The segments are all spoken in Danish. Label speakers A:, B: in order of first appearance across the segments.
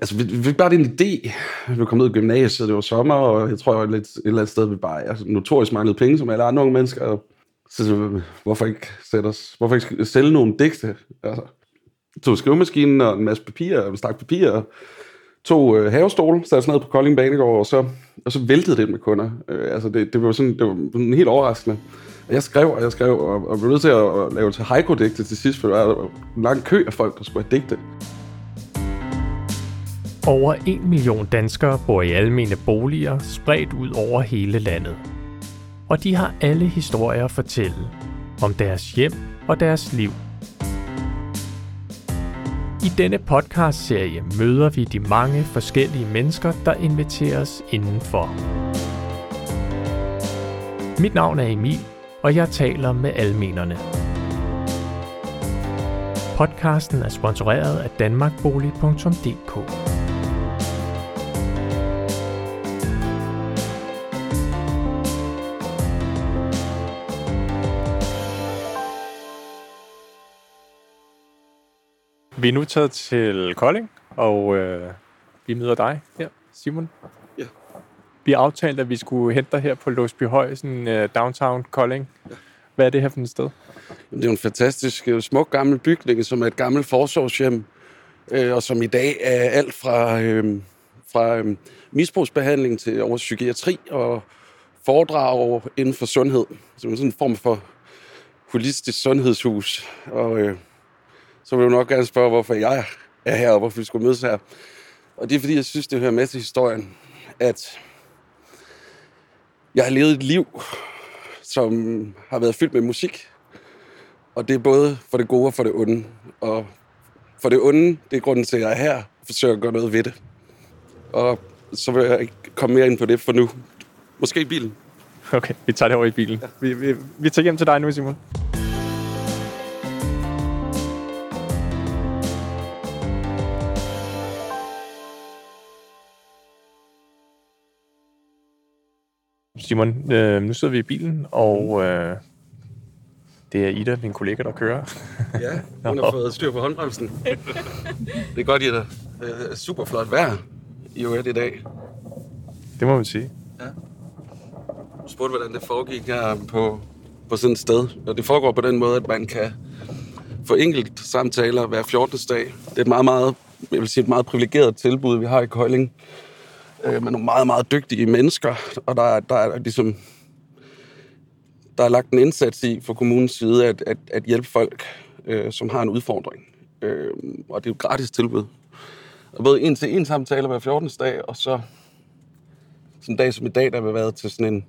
A: altså, vi, vi fik bare en idé. Vi kom ned i gymnasiet, det var sommer, og jeg tror, jeg var lidt, et eller andet sted, vi bare altså, notorisk manglede penge, som alle andre unge mennesker. Og så, så hvorfor ikke sætte os, hvorfor ikke sælge nogle digte? Altså, tog skrivemaskinen og en masse papir, og en stak papir, og to øh, havestol, satte os ned på Kolding Banegård, og så, og så væltede det med kunder. Øh, altså, det, det var sådan, det var sådan helt overraskende. Og jeg skrev, og jeg skrev, og, og blev nødt til at, at lave til haiku-digte til sidst, for der var en lang kø af folk, der skulle have digte.
B: Over 1 million danskere bor i almene boliger spredt ud over hele landet. Og de har alle historier at fortælle om deres hjem og deres liv. I denne podcast-serie møder vi de mange forskellige mennesker, der inviteres indenfor. Mit navn er Emil, og jeg taler med almenerne. Podcasten er sponsoreret af danmarkbolig.dk. Vi er nu taget til Kolding, og øh, vi møder dig her, Simon.
A: Ja.
B: Vi har aftalt, at vi skulle hente dig her på Låsby Høj, sådan uh, downtown Kolding. Ja. Hvad er det her for et sted?
A: Det er en fantastisk, øh, smuk gammel bygning, som er et gammelt forsorgshjem, øh, og som i dag er alt fra, øh, fra øh, misbrugsbehandling til over psykiatri og foredrag inden for sundhed. Som sådan en form for holistisk sundhedshus. Og øh, så vil du nok gerne spørge, hvorfor jeg er her, og hvorfor vi skulle mødes her. Og det er fordi, jeg synes, det hører med til historien, at jeg har levet et liv, som har været fyldt med musik. Og det er både for det gode og for det onde. Og for det onde, det er grunden til, at jeg er her og forsøger at gøre noget ved det. Og så vil jeg ikke komme mere ind på det for nu. Måske i bilen.
B: Okay, vi tager det over i bilen. Ja. Vi, vi, vi tager hjem til dig nu, Simon. Simon, øh, nu sidder vi i bilen, og øh, det er Ida, min kollega, der kører.
A: ja, hun har fået styr på håndbremsen. det er godt, Ida. Det er super flot vejr i øvrigt i dag.
B: Det må man sige. Ja.
A: Du spurgte, hvordan det foregik her på, på sådan et sted. Og det foregår på den måde, at man kan få enkelt samtaler hver 14. dag. Det er et meget, meget, jeg vil sige, et meget privilegeret tilbud, vi har i Køjling øh, med nogle meget, meget dygtige mennesker, og der, der er ligesom der er lagt en indsats i fra kommunens side at, at, at hjælpe folk, øh, som har en udfordring. Øh, og det er jo et gratis tilbud. Og både en til en samtale hver 14. dag, og så sådan en dag som i dag, der har været til sådan en,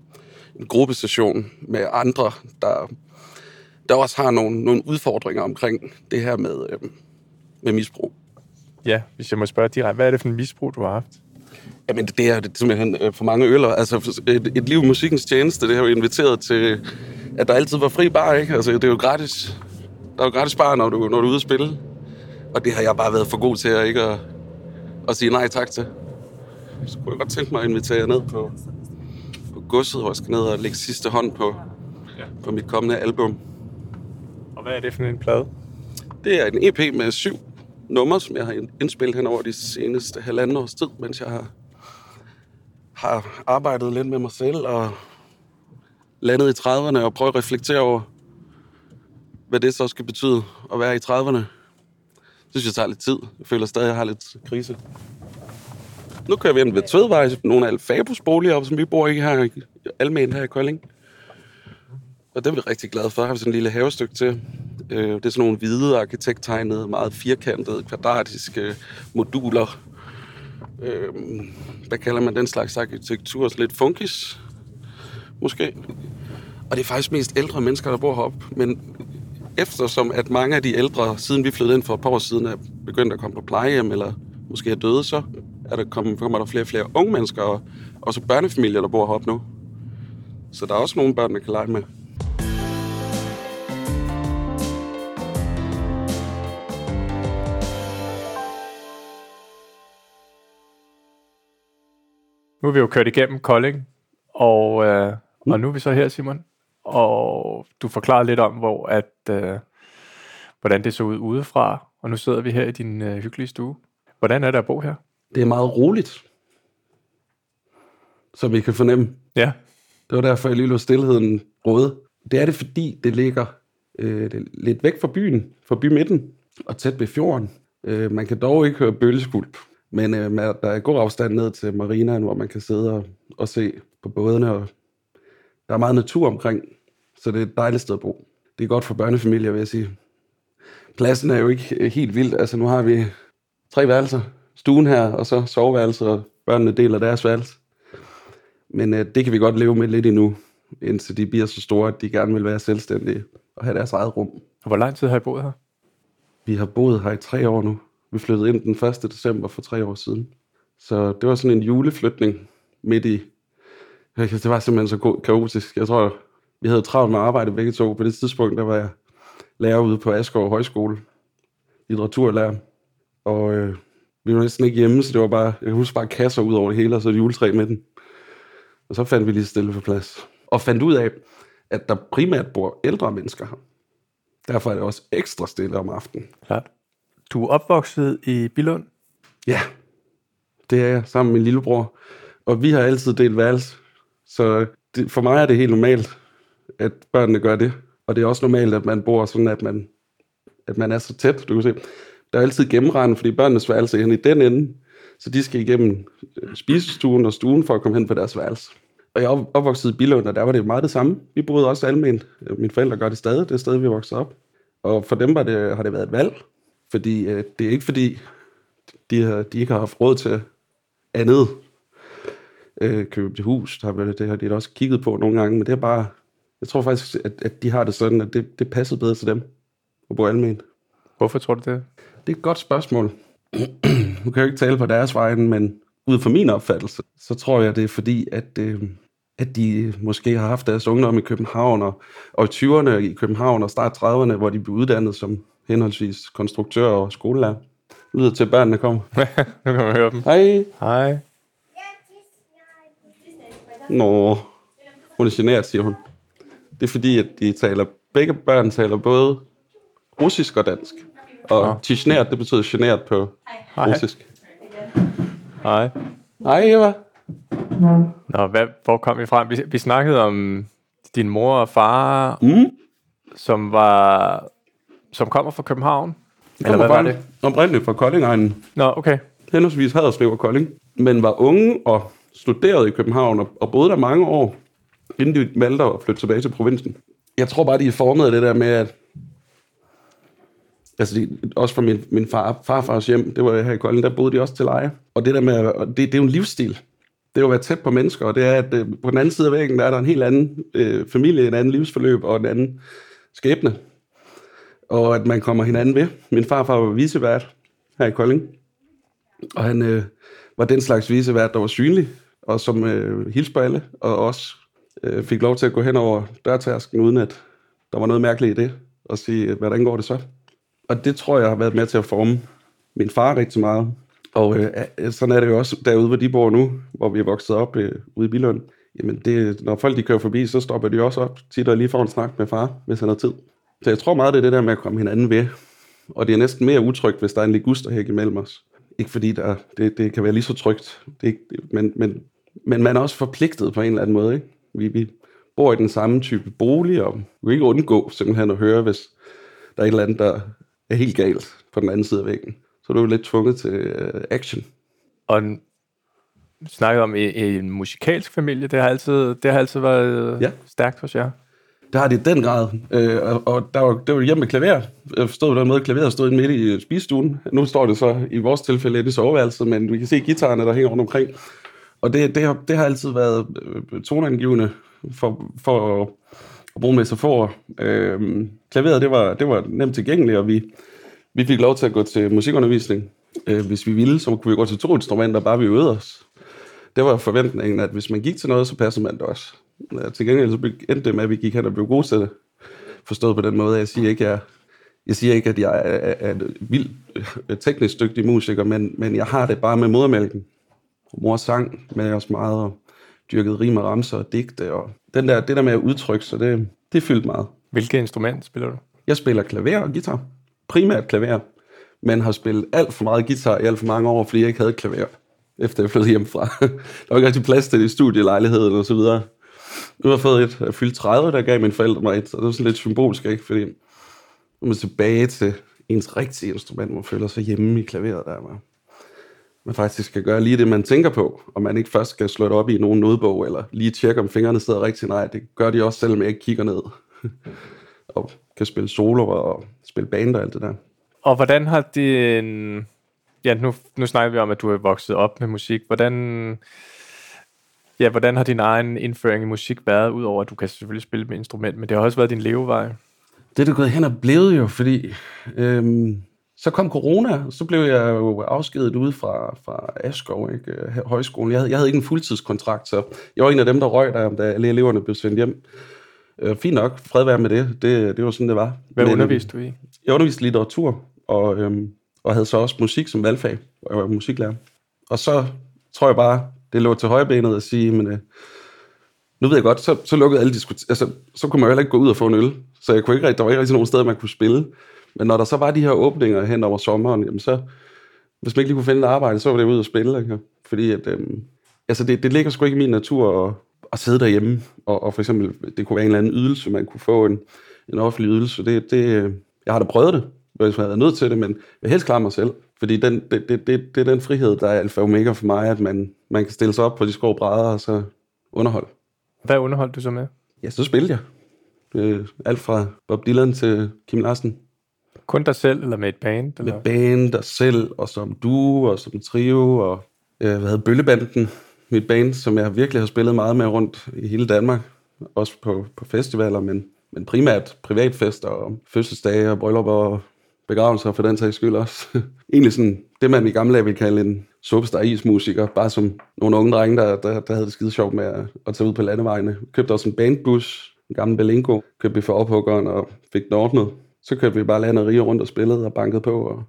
A: en gruppesession med andre, der, der også har nogle, nogle udfordringer omkring det her med, øh, med misbrug.
B: Ja, hvis jeg må spørge direkte, hvad er det for en misbrug, du har haft?
A: Jamen, det er, det simpelthen øh, for mange øller. Altså, et, et liv i musikkens tjeneste, det har jo inviteret til, at der altid var fri bar, ikke? Altså, det er jo gratis. Der er jo gratis bar, når du, når du er ude at spille. Og det har jeg bare været for god til at ikke at, at sige nej tak til. Så kunne jeg godt tænke mig at invitere jer ned på, på godset, hvor jeg skal ned og lægge sidste hånd på, ja. på mit kommende album.
B: Og hvad er det for en plade?
A: Det er en EP med syv numre, som jeg har indspillet hen over de seneste halvanden års tid, mens jeg har, har arbejdet lidt med mig selv og landet i 30'erne og prøvet at reflektere over, hvad det så skal betyde at være i 30'erne. Det synes jeg tager lidt tid. Jeg føler stadig, at jeg har lidt krise. Nu kører vi ind ved Tvedvej, nogle af Alfabos boliger, som vi bor i her, almen her i Kolding. Og det er vi rigtig glade for. Har vi sådan en lille havestykke til. Øh, det er sådan nogle hvide arkitekttegnede, meget firkantede, kvadratiske moduler. Øh, hvad kalder man den slags arkitektur? Så lidt funkis, måske. Og det er faktisk mest ældre mennesker, der bor heroppe. Men eftersom at mange af de ældre, siden vi flyttede ind for et par år siden, er begyndt at komme på plejehjem, eller måske er døde, så er der kommet, kommer der flere og flere unge mennesker, og også børnefamilier, der bor heroppe nu. Så der er også nogle børn, der kan lege med.
B: Nu har vi jo kørt igennem Kolding, og, øh, og nu er vi så her, Simon. Og du forklarede lidt om, hvor at, øh, hvordan det så ud udefra, og nu sidder vi her i din øh, hyggelige stue. Hvordan er det at bo her?
A: Det er meget roligt, som I kan fornemme.
B: Ja.
A: Det var derfor, jeg lige lå stillheden råde. Det er det, fordi det ligger øh, det er lidt væk fra byen, fra bymidten, og tæt ved fjorden. Øh, man kan dog ikke høre bølgeskuld, men øh, der er god afstand ned til marinaen, hvor man kan sidde og, og se på bådene, og der er meget natur omkring, så det er et dejligt sted at bo. Det er godt for børnefamilier, vil jeg sige. Pladsen er jo ikke helt vild. Altså, nu har vi tre værelser. Stuen her, og så soveværelset, og børnene deler deres værelse. Men øh, det kan vi godt leve med lidt endnu, indtil de bliver så store, at de gerne vil være selvstændige og have deres eget rum.
B: Hvor lang tid har I boet her?
A: Vi har boet her i tre år nu. Vi flyttede ind den 1. december for tre år siden. Så det var sådan en juleflytning midt i... Det var simpelthen så kaotisk. Jeg tror, vi havde travlt med at arbejde begge to. På det tidspunkt, der var jeg lærer ude på Asgaard Højskole. Litteraturlærer. Og øh, vi var næsten ikke hjemme, så det var bare... Jeg husker bare kasser ud over det hele, og så et juletræ med den. Og så fandt vi lige stille for plads. Og fandt ud af, at der primært bor ældre mennesker her. Derfor er det også ekstra stille om aftenen.
B: Klart. Du er opvokset i Bilund?
A: Ja, det er jeg, sammen med min lillebror. Og vi har altid delt værelse. Så det, for mig er det helt normalt, at børnene gør det. Og det er også normalt, at man bor sådan, at man, at man er så tæt. Du kan se, der er altid gennemrende, fordi børnenes værelse er i den ende. Så de skal igennem øh, spisestuen og stuen for at komme hen på deres værelse. Og jeg er opvokset i Billund, og der var det meget det samme. Vi boede også almen. Mine forældre gør det stadig, det sted, vi voksede op. Og for dem var det, har det været et valg. Fordi øh, det er ikke fordi, de, har, de ikke har haft råd til andet. Øh, købe til hus, der har, det har de også kigget på nogle gange, men det er bare, jeg tror faktisk, at, at de har det sådan, at det, det passer bedre til dem at bo almen.
B: Hvorfor tror du det?
A: Det er et godt spørgsmål. nu kan jeg ikke tale på deres vegne, men ud fra min opfattelse, så tror jeg, det er fordi, at, øh, at de måske har haft deres ungdom i København, og, og i 20'erne i København og start 30'erne, hvor de blev uddannet som henholdsvis konstruktør og skolelærer. Lyder til, at børnene kommer.
B: nu kan man høre dem.
A: Hej.
B: Hej.
A: Nå, hun er generet, siger hun. Det er fordi, at de taler, begge børn taler både russisk og dansk. Og ja. det betyder generet på Hej. russisk.
B: Hej.
A: Hej, Eva.
B: Nå, hvad, hvor kom vi frem? Vi, vi snakkede om din mor og far,
A: mm.
B: som var som kommer fra København.
A: Eller hvad var det? Oprindeligt fra Kolding
B: Nå, okay.
A: Henholdsvis Haderslev og Kolding. Men var unge og studerede i København og, og boede der mange år, inden de valgte at flytte tilbage til provinsen. Jeg tror bare, de er formet af det der med, at altså de, også fra min, min far, farfars hjem, det var her i Kolding, der boede de også til leje. Og det der med, det, det er jo en livsstil. Det er jo at være tæt på mennesker, og det er, at øh, på den anden side af væggen, der er der en helt anden øh, familie, en anden livsforløb og en anden skæbne. Og at man kommer hinanden ved. Min farfar var visevært her i Kolding, og han øh, var den slags visevært, der var synlig, og som øh, hilste på alle, og også øh, fik lov til at gå hen over dørtærsken, uden at der var noget mærkeligt i det, og sige, hvordan går det så? Og det tror jeg har været med til at forme min far rigtig meget. Og øh, sådan er det jo også derude, hvor de bor nu, hvor vi er vokset op øh, ude i Bilund. Jamen, det, når folk de kører forbi, så stopper de også op tit og lige får en snak med far, hvis han har tid. Så jeg tror meget, det er det der med at komme hinanden ved. Og det er næsten mere utrygt, hvis der er en ligusterhæk imellem os. Ikke fordi der, det, det kan være lige så trygt, det, ikke, men, men, men man er også forpligtet på en eller anden måde. Ikke? Vi, vi bor i den samme type bolig, og vi kan ikke undgå simpelthen at høre, hvis der er et eller andet, der er helt galt på den anden side af væggen. Så er du lidt tvunget til uh, action.
B: Og snakket om i, en musikalsk familie, det har altid, det har altid været ja. stærkt hos jer.
A: Det har det i den grad. Øh, og, og der var, det var hjemme med klaver. Jeg forstod den måde, klaveret stod midt i spisestuen. Nu står det så i vores tilfælde i soveværelset, men vi kan se gitarerne, der hænger rundt omkring. Og det, det, har, det har altid været øh, toneangivende for, for at bruge metaforer. Øh, klaveret, det var, det var nemt tilgængeligt, og vi, vi fik lov til at gå til musikundervisning. Øh, hvis vi ville, så kunne vi gå til to instrumenter, bare vi øvede os. Det var forventningen, at hvis man gik til noget, så passede man det også. Ja, til gengæld så endte det med, at vi gik hen og blev gode til det. Forstået på den måde, jeg siger ikke, jeg, jeg siger ikke, at jeg er, er en vild øh, teknisk dygtig musiker, men, men jeg har det bare med modermælken. Mor sang med os meget, og dyrkede rim og ramser og digte, og den der, det der med at udtrykke sig, det, det fyldt meget.
B: Hvilket instrument spiller du?
A: Jeg spiller klaver og guitar. Primært klaver. men har spillet alt for meget guitar i alt for mange år, fordi jeg ikke havde klaver, efter jeg flyttede hjemmefra. der var ikke rigtig plads til det i studielejligheden og så videre. Nu har jeg fået et, jeg fyldt 30, der gav mine forældre mig et, så det var sådan lidt symbolsk, ikke? Fordi nu er man tilbage til ens rigtige instrument, man føler sig hjemme i klaveret, der man, man faktisk skal gøre lige det, man tænker på, og man ikke først skal slå det op i nogen nodebog, eller lige tjekke, om fingrene sidder rigtigt. Nej, det gør de også, selvom jeg ikke kigger ned. og kan spille solo og spille band og alt det der.
B: Og hvordan har det... Ja, nu, nu snakker vi om, at du er vokset op med musik. Hvordan, ja, hvordan har din egen indføring i musik været, udover at du kan selvfølgelig spille med instrument, men det har også været din levevej?
A: Det er det gået hen og blevet jo, fordi øhm, så kom corona, og så blev jeg jo afskedet ude fra, fra Askov, ikke? højskolen. Jeg havde, jeg havde ikke en fuldtidskontrakt, så jeg var en af dem, der røg der, da alle eleverne blev sendt hjem. Øh, fint nok, fred være med det. det. Det var sådan, det var.
B: Hvad Men, underviste du i?
A: Jeg underviste litteratur, og, øhm, og havde så også musik som valgfag, og jeg var musiklærer. Og så tror jeg bare, det lå til højbenet at sige, men øh, nu ved jeg godt, så, så lukkede alle diskut- altså, så kunne man jo heller ikke gå ud og få en øl, så jeg kunne ikke, der var ikke rigtig nogen steder, man kunne spille. Men når der så var de her åbninger hen over sommeren, jamen så, hvis man ikke lige kunne finde et arbejde, så var det ud og spille. Ikke? Fordi at, øh, altså det, det ligger sgu ikke i min natur at, at sidde derhjemme, og, og for eksempel, det kunne være en eller anden ydelse, man kunne få en, en offentlig ydelse. Det, det, øh, jeg har da prøvet det, hvis jeg havde nødt til det, men jeg helst klare mig selv. Fordi den, det, det, det, det er den frihed, der er alfa og omega for mig, at man, man kan stille sig op på de skrå brædder og så underholde.
B: Hvad underholdt du så med?
A: Ja, så spillede jeg. Øh, alt fra Bob Dylan til Kim Larsen.
B: Kun dig selv, eller med et band? Eller?
A: Med band, dig selv, og som du, og som trio, og øh, hvad hedder Bøllebanden, mit band, som jeg virkelig har spillet meget med rundt i hele Danmark. Også på, på festivaler, men, men primært privatfester og fødselsdage og bryllupper og begravelser for den sags skyld også. Egentlig sådan det, man i gamle dage ville kalde en superstar ismusiker, bare som nogle unge drenge, der, der, der havde det skide sjovt med at, at tage ud på landevejene. Købte også en bandbus, en gammel Belingo, købte vi for ophuggeren og fik den ordnet. Så kørte vi bare landet rige rundt og spillede og bankede på. Og...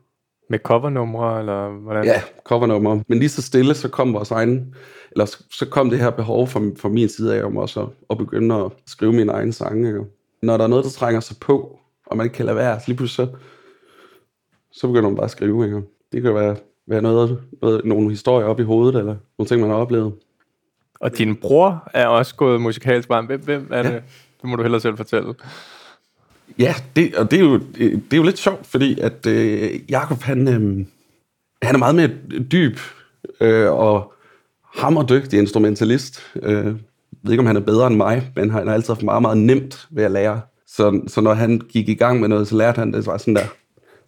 B: Med covernumre, eller hvordan?
A: Ja, covernumre. Men lige så stille, så kom vores egen, eller så kom det her behov fra, fra min side af, om også at, at begynde at skrive mine egne sange. Ikke? Når der er noget, der trænger sig på, og man ikke kan lade være, så lige pludselig så, så begynder man bare at skrive. Ikke? Det kan være, være noget, noget, nogle historier op i hovedet, eller nogle ting, man har oplevet.
B: Og din bror er også gået musikalsk varm. Hvem, hvem er ja. det? Det må du hellere selv fortælle.
A: Ja, det, og det er, jo, det er jo lidt sjovt, fordi at øh, Jacob, han, øh, han er meget mere dyb øh, og hammerdygtig instrumentalist. Øh, jeg ved ikke, om han er bedre end mig, men han har altid haft meget, meget nemt ved at lære. Så, så når han gik i gang med noget, så lærte han det var sådan der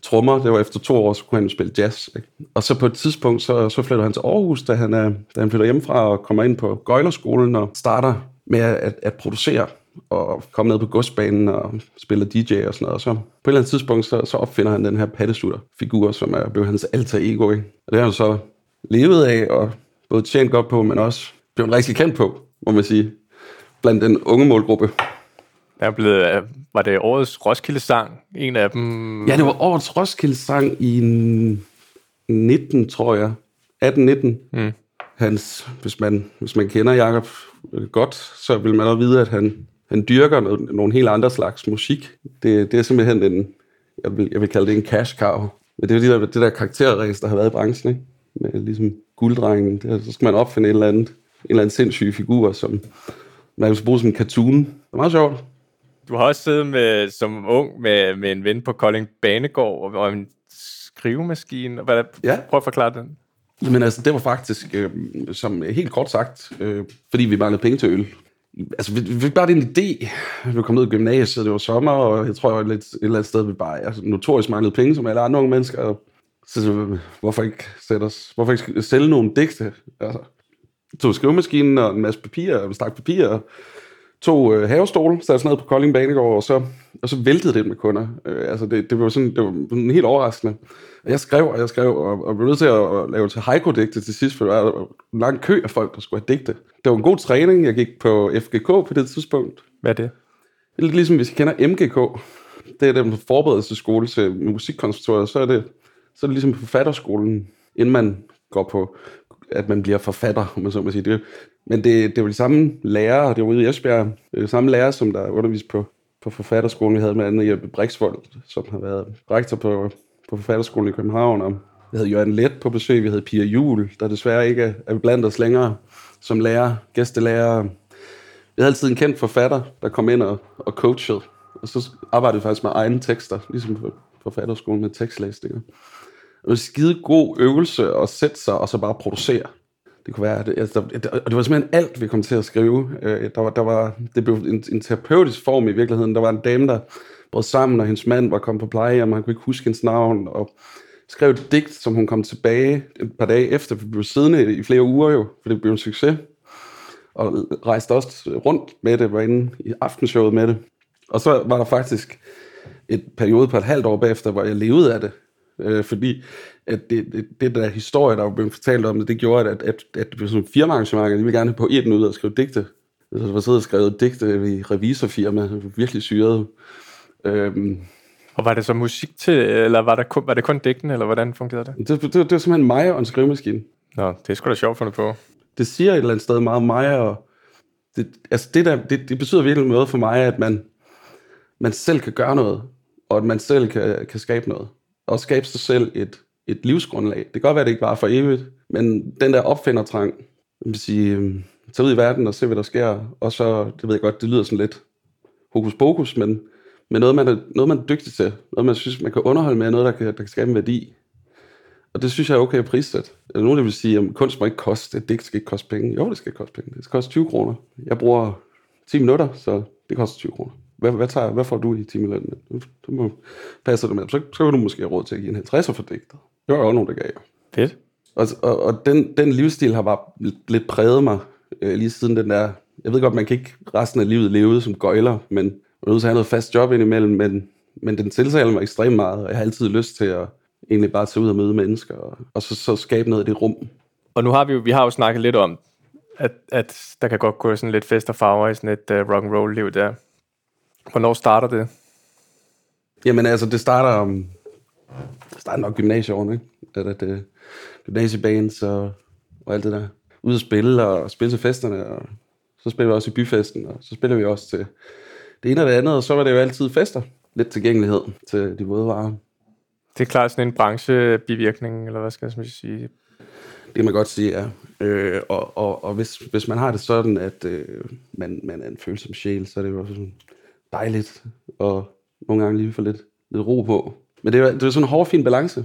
A: trommer. Det var efter to år, så kunne han spille jazz. Ikke? Og så på et tidspunkt, så, så flytter han til Aarhus, da han, da han flytter hjemmefra og kommer ind på Gøjlerskolen og starter med at, at producere og komme ned på godsbanen og spille DJ og sådan noget. Og så på et eller andet tidspunkt, så, så opfinder han den her pattesutter-figur, som er blevet hans alter ego. Ikke? Og det har han så levet af, og både tjent godt på, men også blevet rigtig kendt på, må man sige, blandt den unge målgruppe.
B: Der er blevet, var det årets Roskilde-sang, en af dem?
A: Ja, det var årets Roskilde-sang i 19, tror jeg. 18-19. Mm. Hans, hvis man, hvis man kender Jakob godt, så vil man også vide, at han han dyrker noget, nogle helt andre slags musik. Det, det er simpelthen en, jeg vil, jeg vil kalde det en cash cow. Men det er det der, det der karakterræs, der har været i branchen, ikke? Med ligesom gulddrengen. Det, så skal man opfinde en eller anden, en eller anden sindssyg figur, som man kan bruge som en cartoon. Det er meget sjovt.
B: Du har også siddet med, som ung med, med en ven på Kolding Banegård og en skrivemaskine. Hvad, ja. Prøv at forklare den.
A: Jamen altså, det var faktisk, øh, som helt kort sagt, øh, fordi vi manglede penge til øl altså, vi, vi fik bare en idé. Vi kom ned i gymnasiet, det var sommer, og jeg tror, jeg lidt, et eller andet sted, vi bare altså, notorisk manglede penge, som alle andre unge mennesker. Så, så hvorfor ikke sætte os, hvorfor ikke sælge nogle digte? Altså, tog skrivemaskinen og en masse papir, og en stak papir, tog øh, havestol, satte os ned på Kolding Banegård, og så, og så væltede det med kunder. Øh, altså, det, det var sådan, det var sådan helt overraskende. Jeg skrev, og jeg skrev, og, og blev nødt til at, at lave til haiku-digte til sidst, for der var en lang kø af folk, der skulle have digte. Det var en god træning. Jeg gik på FGK på det tidspunkt.
B: Hvad er det?
A: Lidt ligesom, hvis I kender MGK. Det er den forberedelseskole til musikkonservatoriet. Så er det, så er det ligesom på forfatterskolen, inden man går på, at man bliver forfatter, om man så må sige. Det, men det, det var de samme lærere, det var ude i Esbjerg, det samme lærere, som der underviste på, på forfatterskolen, vi havde med andet Jeppe Brixvold, som har været rektor på på forfatterskolen i København, og vi havde Jørgen Let på besøg, vi havde Pia Jul, der desværre ikke er blandt os længere som lærer, gæstelærer. Vi havde altid en kendt forfatter, der kom ind og, og coachede, og så arbejdede vi faktisk med egne tekster, ligesom på forfatterskolen med tekstlæsninger. En skide god øvelse at sætte sig og så bare producere. Det kunne være, det, altså, det, og det var simpelthen alt, vi kom til at skrive. Øh, der var, der var, det blev en, en terapeutisk form i virkeligheden. Der var en dame, der brød sammen, og hendes mand var kommet på plejehjem, og han kunne ikke huske hendes navn, og skrev et digt, som hun kom tilbage et par dage efter. Vi blev siddende i flere uger jo, for det blev en succes. Og rejste også rundt med det, var inde i aftenshowet med det. Og så var der faktisk et periode på et halvt år bagefter, hvor jeg levede af det. Øh, fordi at det, det, det, der historie, der var blevet fortalt om det, det gjorde, at, at, at det blev sådan en firmaarrangement, de ville gerne have på et ud og skrive digte. Så der var siddet og skrevet digte i revisorfirma, virkelig syret. Øhm,
B: og var det så musik til, eller var, der kun, var det kun digten, eller hvordan fungerede det?
A: Det, det, det var simpelthen mig og en skrivemaskine.
B: Nå, det er sgu da sjovt fundet på.
A: Det siger et eller andet sted meget mig, og det, altså det, der, det, det betyder virkelig noget for mig, at man, man selv kan gøre noget, og at man selv kan, kan skabe noget. Og skabe sig selv et, et livsgrundlag. Det kan godt være, at det ikke var for evigt, men den der opfindertrang, jeg vil sige, tage ud i verden og se, hvad der sker, og så, det ved jeg godt, det lyder sådan lidt hokus pokus, men men noget, man er, noget, man er dygtig til. Noget, man synes, man kan underholde med, noget, der kan, der kan skabe en værdi. Og det synes jeg er okay at prissætte. Er nogen, der vil sige, at kunst må ikke koste, det skal ikke koste penge? Jo, det skal ikke koste penge. Det skal koste 20 kroner. Jeg bruger 10 minutter, så det koster 20 kroner. Hvad, hvad, tager, hvad får du i 10 minutter? Du må passe det med. Så, så kan du måske have råd til at give en 50'er for digter. Det var jo nogen, der gav.
B: Fedt.
A: Og, og, og den, den livsstil har bare lidt præget mig øh, lige siden den der... Jeg ved godt, man kan ikke resten af livet leve som gøjler, men var nødt til at have noget fast job indimellem, men, men den tiltaler mig ekstremt meget, og jeg har altid lyst til at egentlig bare tage ud og møde mennesker, og, og så, så skabe noget i det rum.
B: Og nu har vi jo, vi har jo snakket lidt om, at, at der kan godt gå sådan lidt fest og farver i sådan et uh, rock and roll liv der. Hvornår starter det?
A: Jamen altså, det starter det starter nok gymnasieårene, ikke? At, at, uh, gymnasiebands og, og alt det der. Ud at spille og spille til festerne, og så spiller vi også i byfesten, og så spiller vi også til det ene og det andet, og så var det jo altid fester. Lidt tilgængelighed til de våde varer.
B: Det er klart sådan en branchebivirkning, eller hvad skal jeg sige?
A: Det kan man godt sige, ja. Øh, og og, og hvis, hvis man har det sådan, at øh, man, man er en følsom sjæl, så er det jo sådan dejligt, og nogle gange lige få lidt, lidt ro på. Men det er, det er sådan en hård, fin balance.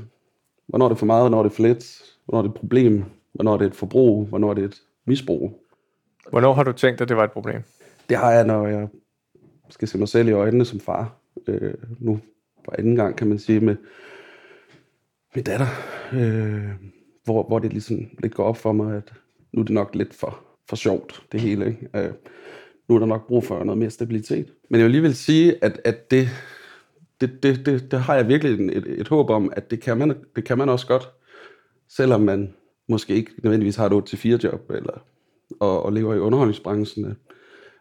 A: Hvornår er det for meget, hvornår er det for lidt, hvornår er det et problem, hvornår er det et forbrug, hvornår er det et misbrug.
B: Hvornår har du tænkt, at det var et problem?
A: Det har jeg, når jeg skal se mig selv i øjnene som far. Øh, nu for anden gang, kan man sige, med min datter. Øh, hvor, hvor det ligesom lidt går op for mig, at nu er det nok lidt for, for sjovt, det hele. Ikke? Øh, nu er der nok brug for noget mere stabilitet. Men jeg vil alligevel sige, at, at det, det, det, det, det har jeg virkelig et, et håb om, at det kan, man, det kan man også godt, selvom man måske ikke nødvendigvis har et 8-4 job, eller, og, og lever i underholdningsbranchen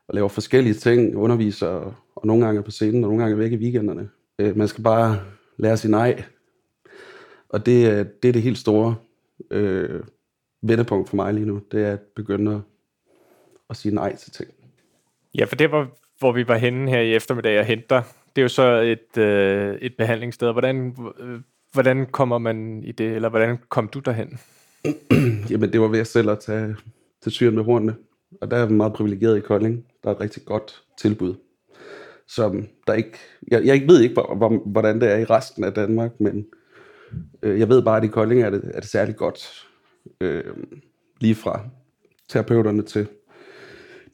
A: og laver forskellige ting, underviser, og nogle gange er på scenen, og nogle gange er væk i weekenderne. Øh, man skal bare lære sig nej. Og det, øh, det er det helt store øh, vendepunkt for mig lige nu. Det er at begynde at, at sige nej til ting.
B: Ja, for det var, hvor vi var henne her i eftermiddag og henter. Det er jo så et, øh, et behandlingssted. Hvordan, øh, hvordan kommer man i det, eller hvordan kom du derhen?
A: Jamen, det var ved at selv at tage til syren med hornene. Og der er meget privilegeret i Kolding. Der er et rigtig godt tilbud. Som der ikke, jeg, jeg ved ikke, hvordan det er i resten af Danmark, men øh, jeg ved bare, at i Kolding er det, er det særligt godt. Øh, lige fra terapeuterne til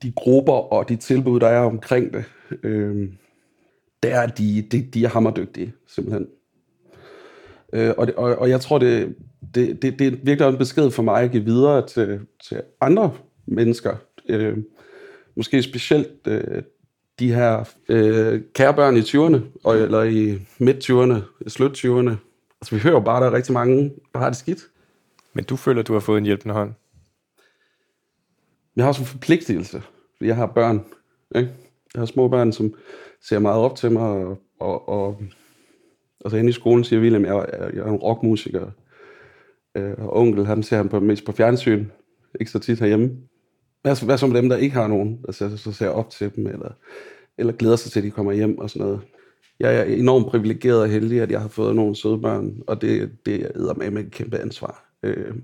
A: de grupper og de tilbud, der er omkring det. Øh, der er de, de, de er hammerdygtige, simpelthen. Øh, og, det, og, og jeg tror, det, det, det, det er virkelig en besked for mig at give videre til, til andre mennesker. Øh, måske specielt øh, de her øh, kærebørn i 20'erne, og, eller i midt-20'erne, slut-20'erne. Altså, vi hører jo bare, at der er rigtig mange, der har det skidt.
B: Men du føler, du har fået en hjælpende hånd?
A: Jeg har også en forpligtelse, jeg har børn. Ikke? Jeg har små børn, som ser meget op til mig, og, og, og altså inde i skolen siger William, jeg, jeg er en rockmusiker. Øh, og onkel, han ser ham på, mest på fjernsyn, ikke så tit herhjemme. Hvad, hvad så med dem, der ikke har nogen, der så, så ser op til dem, eller, eller glæder sig til, at de kommer hjem og sådan noget. jeg er enormt privilegeret og heldig, at jeg har fået nogle søde børn, og det, det er med et kæmpe ansvar. Øh,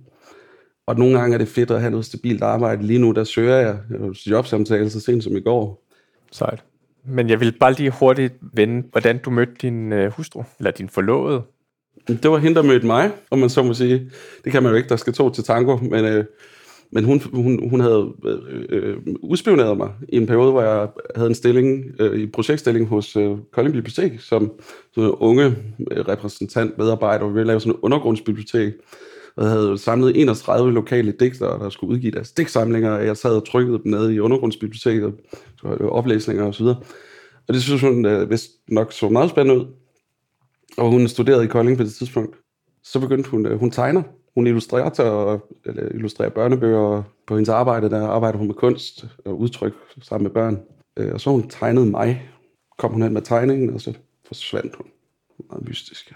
A: og nogle gange er det fedt at have noget stabilt arbejde. Lige nu, der søger jeg jobsamtale så sent som i går.
B: Sejt. Men jeg vil bare lige hurtigt vende, hvordan du mødte din øh, hustru, eller din forlovede.
A: Det var hende, der mødte mig, om man så må sige. Det kan man jo ikke, der skal to til tango, men, øh, men hun, hun, hun havde øh, øh, udspioneret mig i en periode, hvor jeg havde en stilling, øh, i projektstilling hos øh, Kolding Bibliotek, som sådan en unge øh, repræsentant, medarbejder, og vi ville lave sådan en undergrundsbibliotek, og havde samlet 31 lokale digtere, der skulle udgive deres digtsamlinger, og jeg sad og trykkede dem ned i undergrundsbiblioteket, øh, oplæsninger og så videre. Og det synes hun øh, vist nok så meget spændende ud. Og hun studerede i Kolding på det tidspunkt. Så begyndte hun, øh, hun tegner. Hun illustrerer, og, eller illustrerer børnebøger, på hendes arbejde, der arbejder hun med kunst og udtryk sammen med børn. Øh, og så hun tegnede mig. Kom hun hen med tegningen, og så forsvandt hun. Meget mystisk.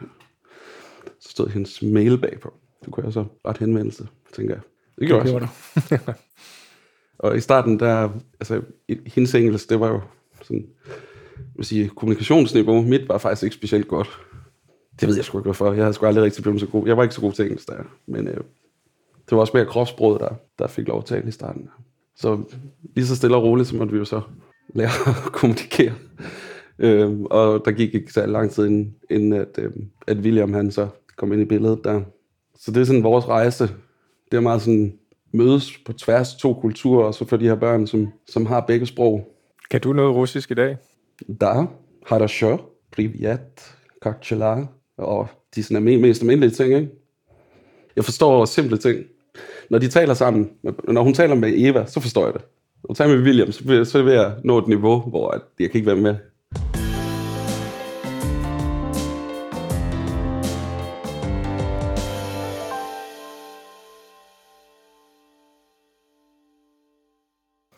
A: Så stod hendes mail bagpå. Det kunne jeg så ret henvendelse, tænker jeg.
B: Det gjorde, det gjorde
A: du. og i starten, der, altså, hendes engelsk, det var jo sådan, vil sige, kommunikationsniveau. Mit var faktisk ikke specielt godt. Det ved jeg sgu ikke, hvorfor. Jeg havde sgu aldrig rigtig blevet så god. Jeg var ikke så god til engelsk der. Men øh, det var også mere kropsbrud, der, der fik lov at tale i starten. Så lige så stille og roligt, så måtte vi jo så lære at kommunikere. Øh, og der gik ikke så lang tid, inden, inden at, øh, at William han så kom ind i billedet der. Så det er sådan vores rejse. Det er meget sådan mødes på tværs af to kulturer, og så for de her børn, som, som har begge sprog.
B: Kan du noget russisk i dag?
A: Da, хорошо, привет, как дела? Og de sådan er mest almindelige ting, ikke? Jeg forstår simple ting. Når de taler sammen, når hun taler med Eva, så forstår jeg det. Når hun taler med William, så vil, så vil jeg nå et niveau, hvor jeg kan ikke være med.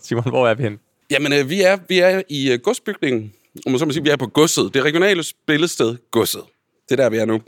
B: Simon, hvor er vi henne?
A: Jamen, øh, vi, er, vi er i øh, godsbygningen. Og man så må sige, vi er på godset. Det regionale spillested Godset. Det er der, vi er nu.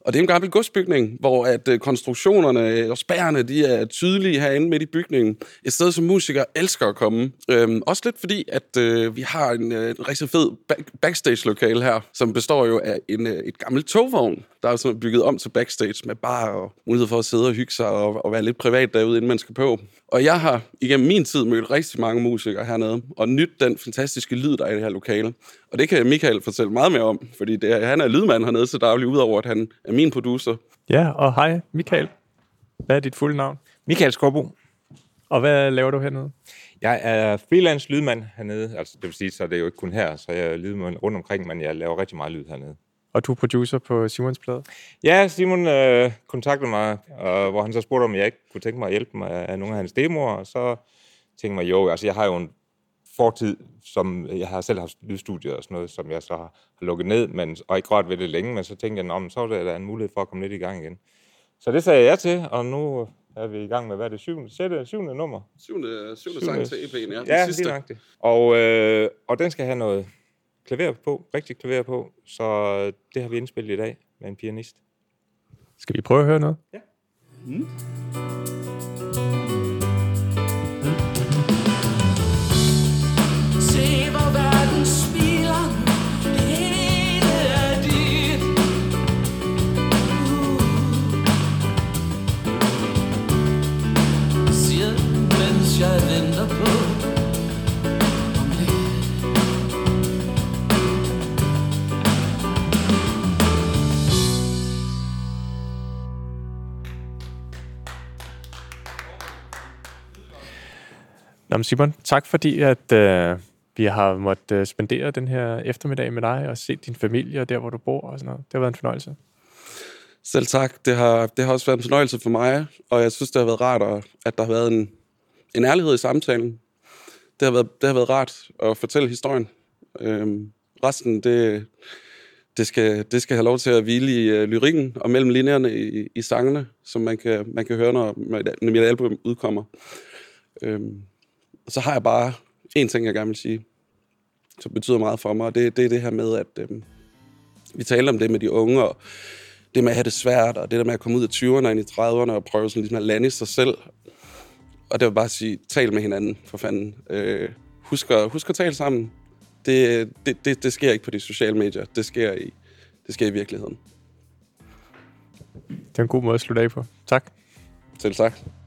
A: Og det er en gammel godsbygning, hvor at øh, konstruktionerne øh, og spærrene, de er tydelige herinde midt i bygningen. Et sted, som musikere elsker at komme. Øhm, også lidt fordi, at øh, vi har en, øh, en rigtig fed back- backstage-lokale her, som består jo af en, øh, et gammelt togvogn, der er sådan bygget om til backstage med bar og mulighed for at sidde og hygge sig og, og være lidt privat derude, inden man skal på. Og jeg har igennem min tid mødt rigtig mange musikere hernede, og nyt den fantastiske lyd, der er i det her lokale. Og det kan Michael fortælle meget mere om, fordi det er, han er lydmand hernede til daglig, udover at han er min producer.
B: Ja, og hej Michael. Hvad er dit fulde navn?
C: Michael Skorbo.
B: Og hvad laver du hernede?
C: Jeg er freelance lydmand hernede. Altså, det vil sige, så det er jo ikke kun her, så jeg er lydmand rundt omkring, men jeg laver rigtig meget lyd hernede.
B: Og du er producer på Simons plade?
C: Ja, Simon øh, kontaktede mig, øh, hvor han så spurgte, om jeg ikke kunne tænke mig at hjælpe mig af nogle af hans demoer, og så tænkte jeg, jo, altså jeg har jo en fortid, som jeg har selv haft lydstudier og sådan noget, som jeg så har, lukket ned, men, og ikke rørt ved det længe, men så tænkte jeg, så er der en mulighed for at komme lidt i gang igen. Så det sagde jeg til, og nu er vi i gang med, hvad er det, syvende, sætte, syvende nummer?
A: Syvende, syvende, syvende sang til EP'en, ja.
C: Ja, sidste. lige Og, øh, og den skal have noget klaver på, rigtig klaver på, så det har vi indspillet i dag med en pianist.
B: Skal vi prøve at høre noget?
C: Ja. Mm.
B: Nå, Simon, tak fordi, at øh, vi har måttet øh, spendere den her eftermiddag med dig og se din familie og der, hvor du bor og sådan noget. Det har været en fornøjelse.
A: Selv tak. Det har, det har også været en fornøjelse for mig, og jeg synes, det har været rart, at der har været en, en ærlighed i samtalen. Det har været, det har været rart at fortælle historien. Øhm, resten, det, det, skal, det skal have lov til at hvile i uh, lyrikken og mellem linjerne i, i sangene, som man kan, man kan høre, når, når mit album udkommer. Øhm, så har jeg bare en ting, jeg gerne vil sige, som betyder meget for mig, og det, det er det her med, at øhm, vi taler om det med de unge, og det med at have det svært, og det der med at komme ud af 20'erne og ind i 30'erne og prøve sådan ligesom at lande i sig selv. Og det vil bare sige, tal med hinanden, for fanden. Øh, husk, at, husk at tale sammen. Det, det, det, det sker ikke på de sociale medier. Det sker i, det sker i virkeligheden.
B: Det er en god måde at slutte af på. Tak.
A: Selv tak.